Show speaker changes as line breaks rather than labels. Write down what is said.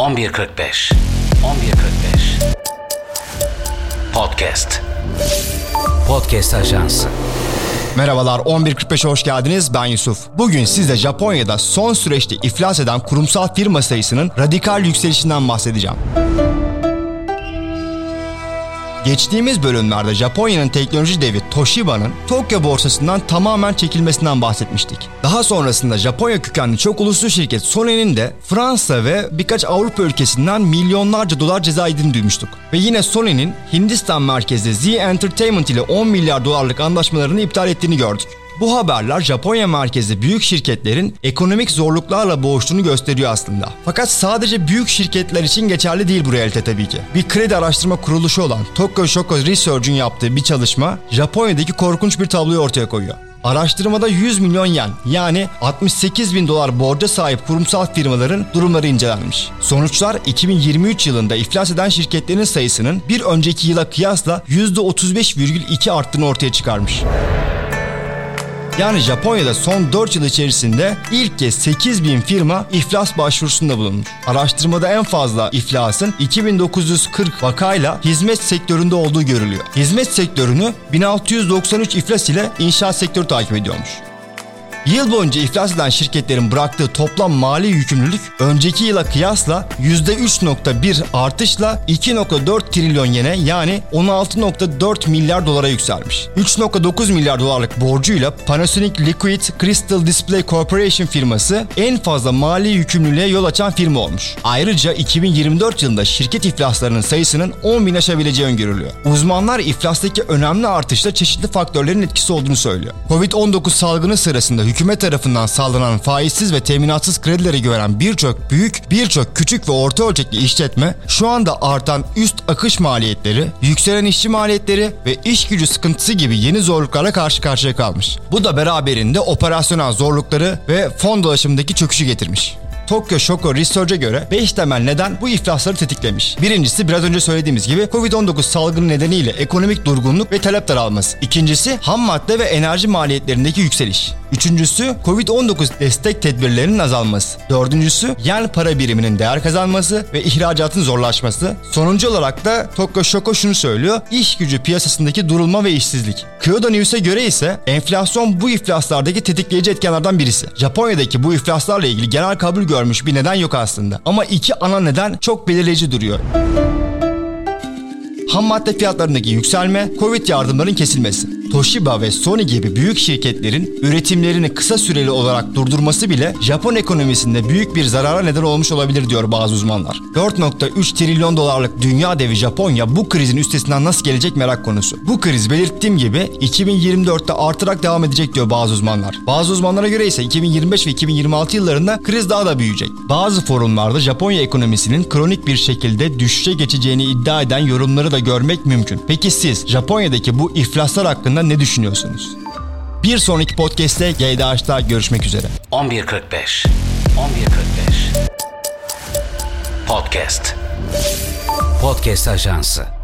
11.45 11.45 Podcast. Podcast Ajansı.
Merhabalar 11.45'e hoş geldiniz. Ben Yusuf. Bugün size Japonya'da son süreçte iflas eden kurumsal firma sayısının radikal yükselişinden bahsedeceğim. Geçtiğimiz bölümlerde Japonya'nın teknoloji devi Toshiba'nın Tokyo borsasından tamamen çekilmesinden bahsetmiştik. Daha sonrasında Japonya kökenli çok uluslu şirket Sony'nin de Fransa ve birkaç Avrupa ülkesinden milyonlarca dolar ceza yediğini duymuştuk. Ve yine Sony'nin Hindistan merkezli Z Entertainment ile 10 milyar dolarlık anlaşmalarını iptal ettiğini gördük. Bu haberler Japonya merkezli büyük şirketlerin ekonomik zorluklarla boğuştuğunu gösteriyor aslında. Fakat sadece büyük şirketler için geçerli değil bu realite tabii ki. Bir kredi araştırma kuruluşu olan Tokyo Shoko Research'un yaptığı bir çalışma Japonya'daki korkunç bir tabloyu ortaya koyuyor. Araştırmada 100 milyon yen yani 68 bin dolar borca sahip kurumsal firmaların durumları incelenmiş. Sonuçlar 2023 yılında iflas eden şirketlerin sayısının bir önceki yıla kıyasla %35,2 arttığını ortaya çıkarmış. Yani Japonya'da son 4 yıl içerisinde ilk kez 8 bin firma iflas başvurusunda bulunmuş. Araştırmada en fazla iflasın 2940 vakayla hizmet sektöründe olduğu görülüyor. Hizmet sektörünü 1693 iflas ile inşaat sektörü takip ediyormuş. Yıl boyunca iflas eden şirketlerin bıraktığı toplam mali yükümlülük önceki yıla kıyasla %3.1 artışla 2.4 trilyon yene yani 16.4 milyar dolara yükselmiş. 3.9 milyar dolarlık borcuyla Panasonic Liquid Crystal Display Corporation firması en fazla mali yükümlülüğe yol açan firma olmuş. Ayrıca 2024 yılında şirket iflaslarının sayısının 10 bin aşabileceği öngörülüyor. Uzmanlar iflastaki önemli artışta çeşitli faktörlerin etkisi olduğunu söylüyor. Covid-19 salgını sırasında hükümet tarafından sağlanan faizsiz ve teminatsız kredileri gören birçok büyük, birçok küçük ve orta ölçekli işletme şu anda artan üst akış maliyetleri, yükselen işçi maliyetleri ve iş gücü sıkıntısı gibi yeni zorluklarla karşı karşıya kalmış. Bu da beraberinde operasyonel zorlukları ve fon dolaşımındaki çöküşü getirmiş. Tokyo Shoko Research'e göre 5 temel neden bu iflasları tetiklemiş. Birincisi biraz önce söylediğimiz gibi Covid-19 salgını nedeniyle ekonomik durgunluk ve talep daralması. İkincisi ham madde ve enerji maliyetlerindeki yükseliş. Üçüncüsü Covid-19 destek tedbirlerinin azalması. Dördüncüsü yen para biriminin değer kazanması ve ihracatın zorlaşması. Sonuncu olarak da Tokyo Shoko şunu söylüyor. İş gücü piyasasındaki durulma ve işsizlik. Kyodo News'e göre ise enflasyon bu iflaslardaki tetikleyici etkenlerden birisi. Japonya'daki bu iflaslarla ilgili genel kabul görmüş bir neden yok aslında. Ama iki ana neden çok belirleyici duruyor ham madde fiyatlarındaki yükselme, Covid yardımların kesilmesi. Toshiba ve Sony gibi büyük şirketlerin üretimlerini kısa süreli olarak durdurması bile Japon ekonomisinde büyük bir zarara neden olmuş olabilir diyor bazı uzmanlar. 4.3 trilyon dolarlık dünya devi Japonya bu krizin üstesinden nasıl gelecek merak konusu. Bu kriz belirttiğim gibi 2024'te artarak devam edecek diyor bazı uzmanlar. Bazı uzmanlara göre ise 2025 ve 2026 yıllarında kriz daha da büyüyecek. Bazı forumlarda Japonya ekonomisinin kronik bir şekilde düşüşe geçeceğini iddia eden yorumları da görmek mümkün. Peki siz Japonya'daki bu iflaslar hakkında ne düşünüyorsunuz? Bir sonraki podcast'te GDH'da görüşmek üzere.
11.45 11.45 Podcast Podcast Ajansı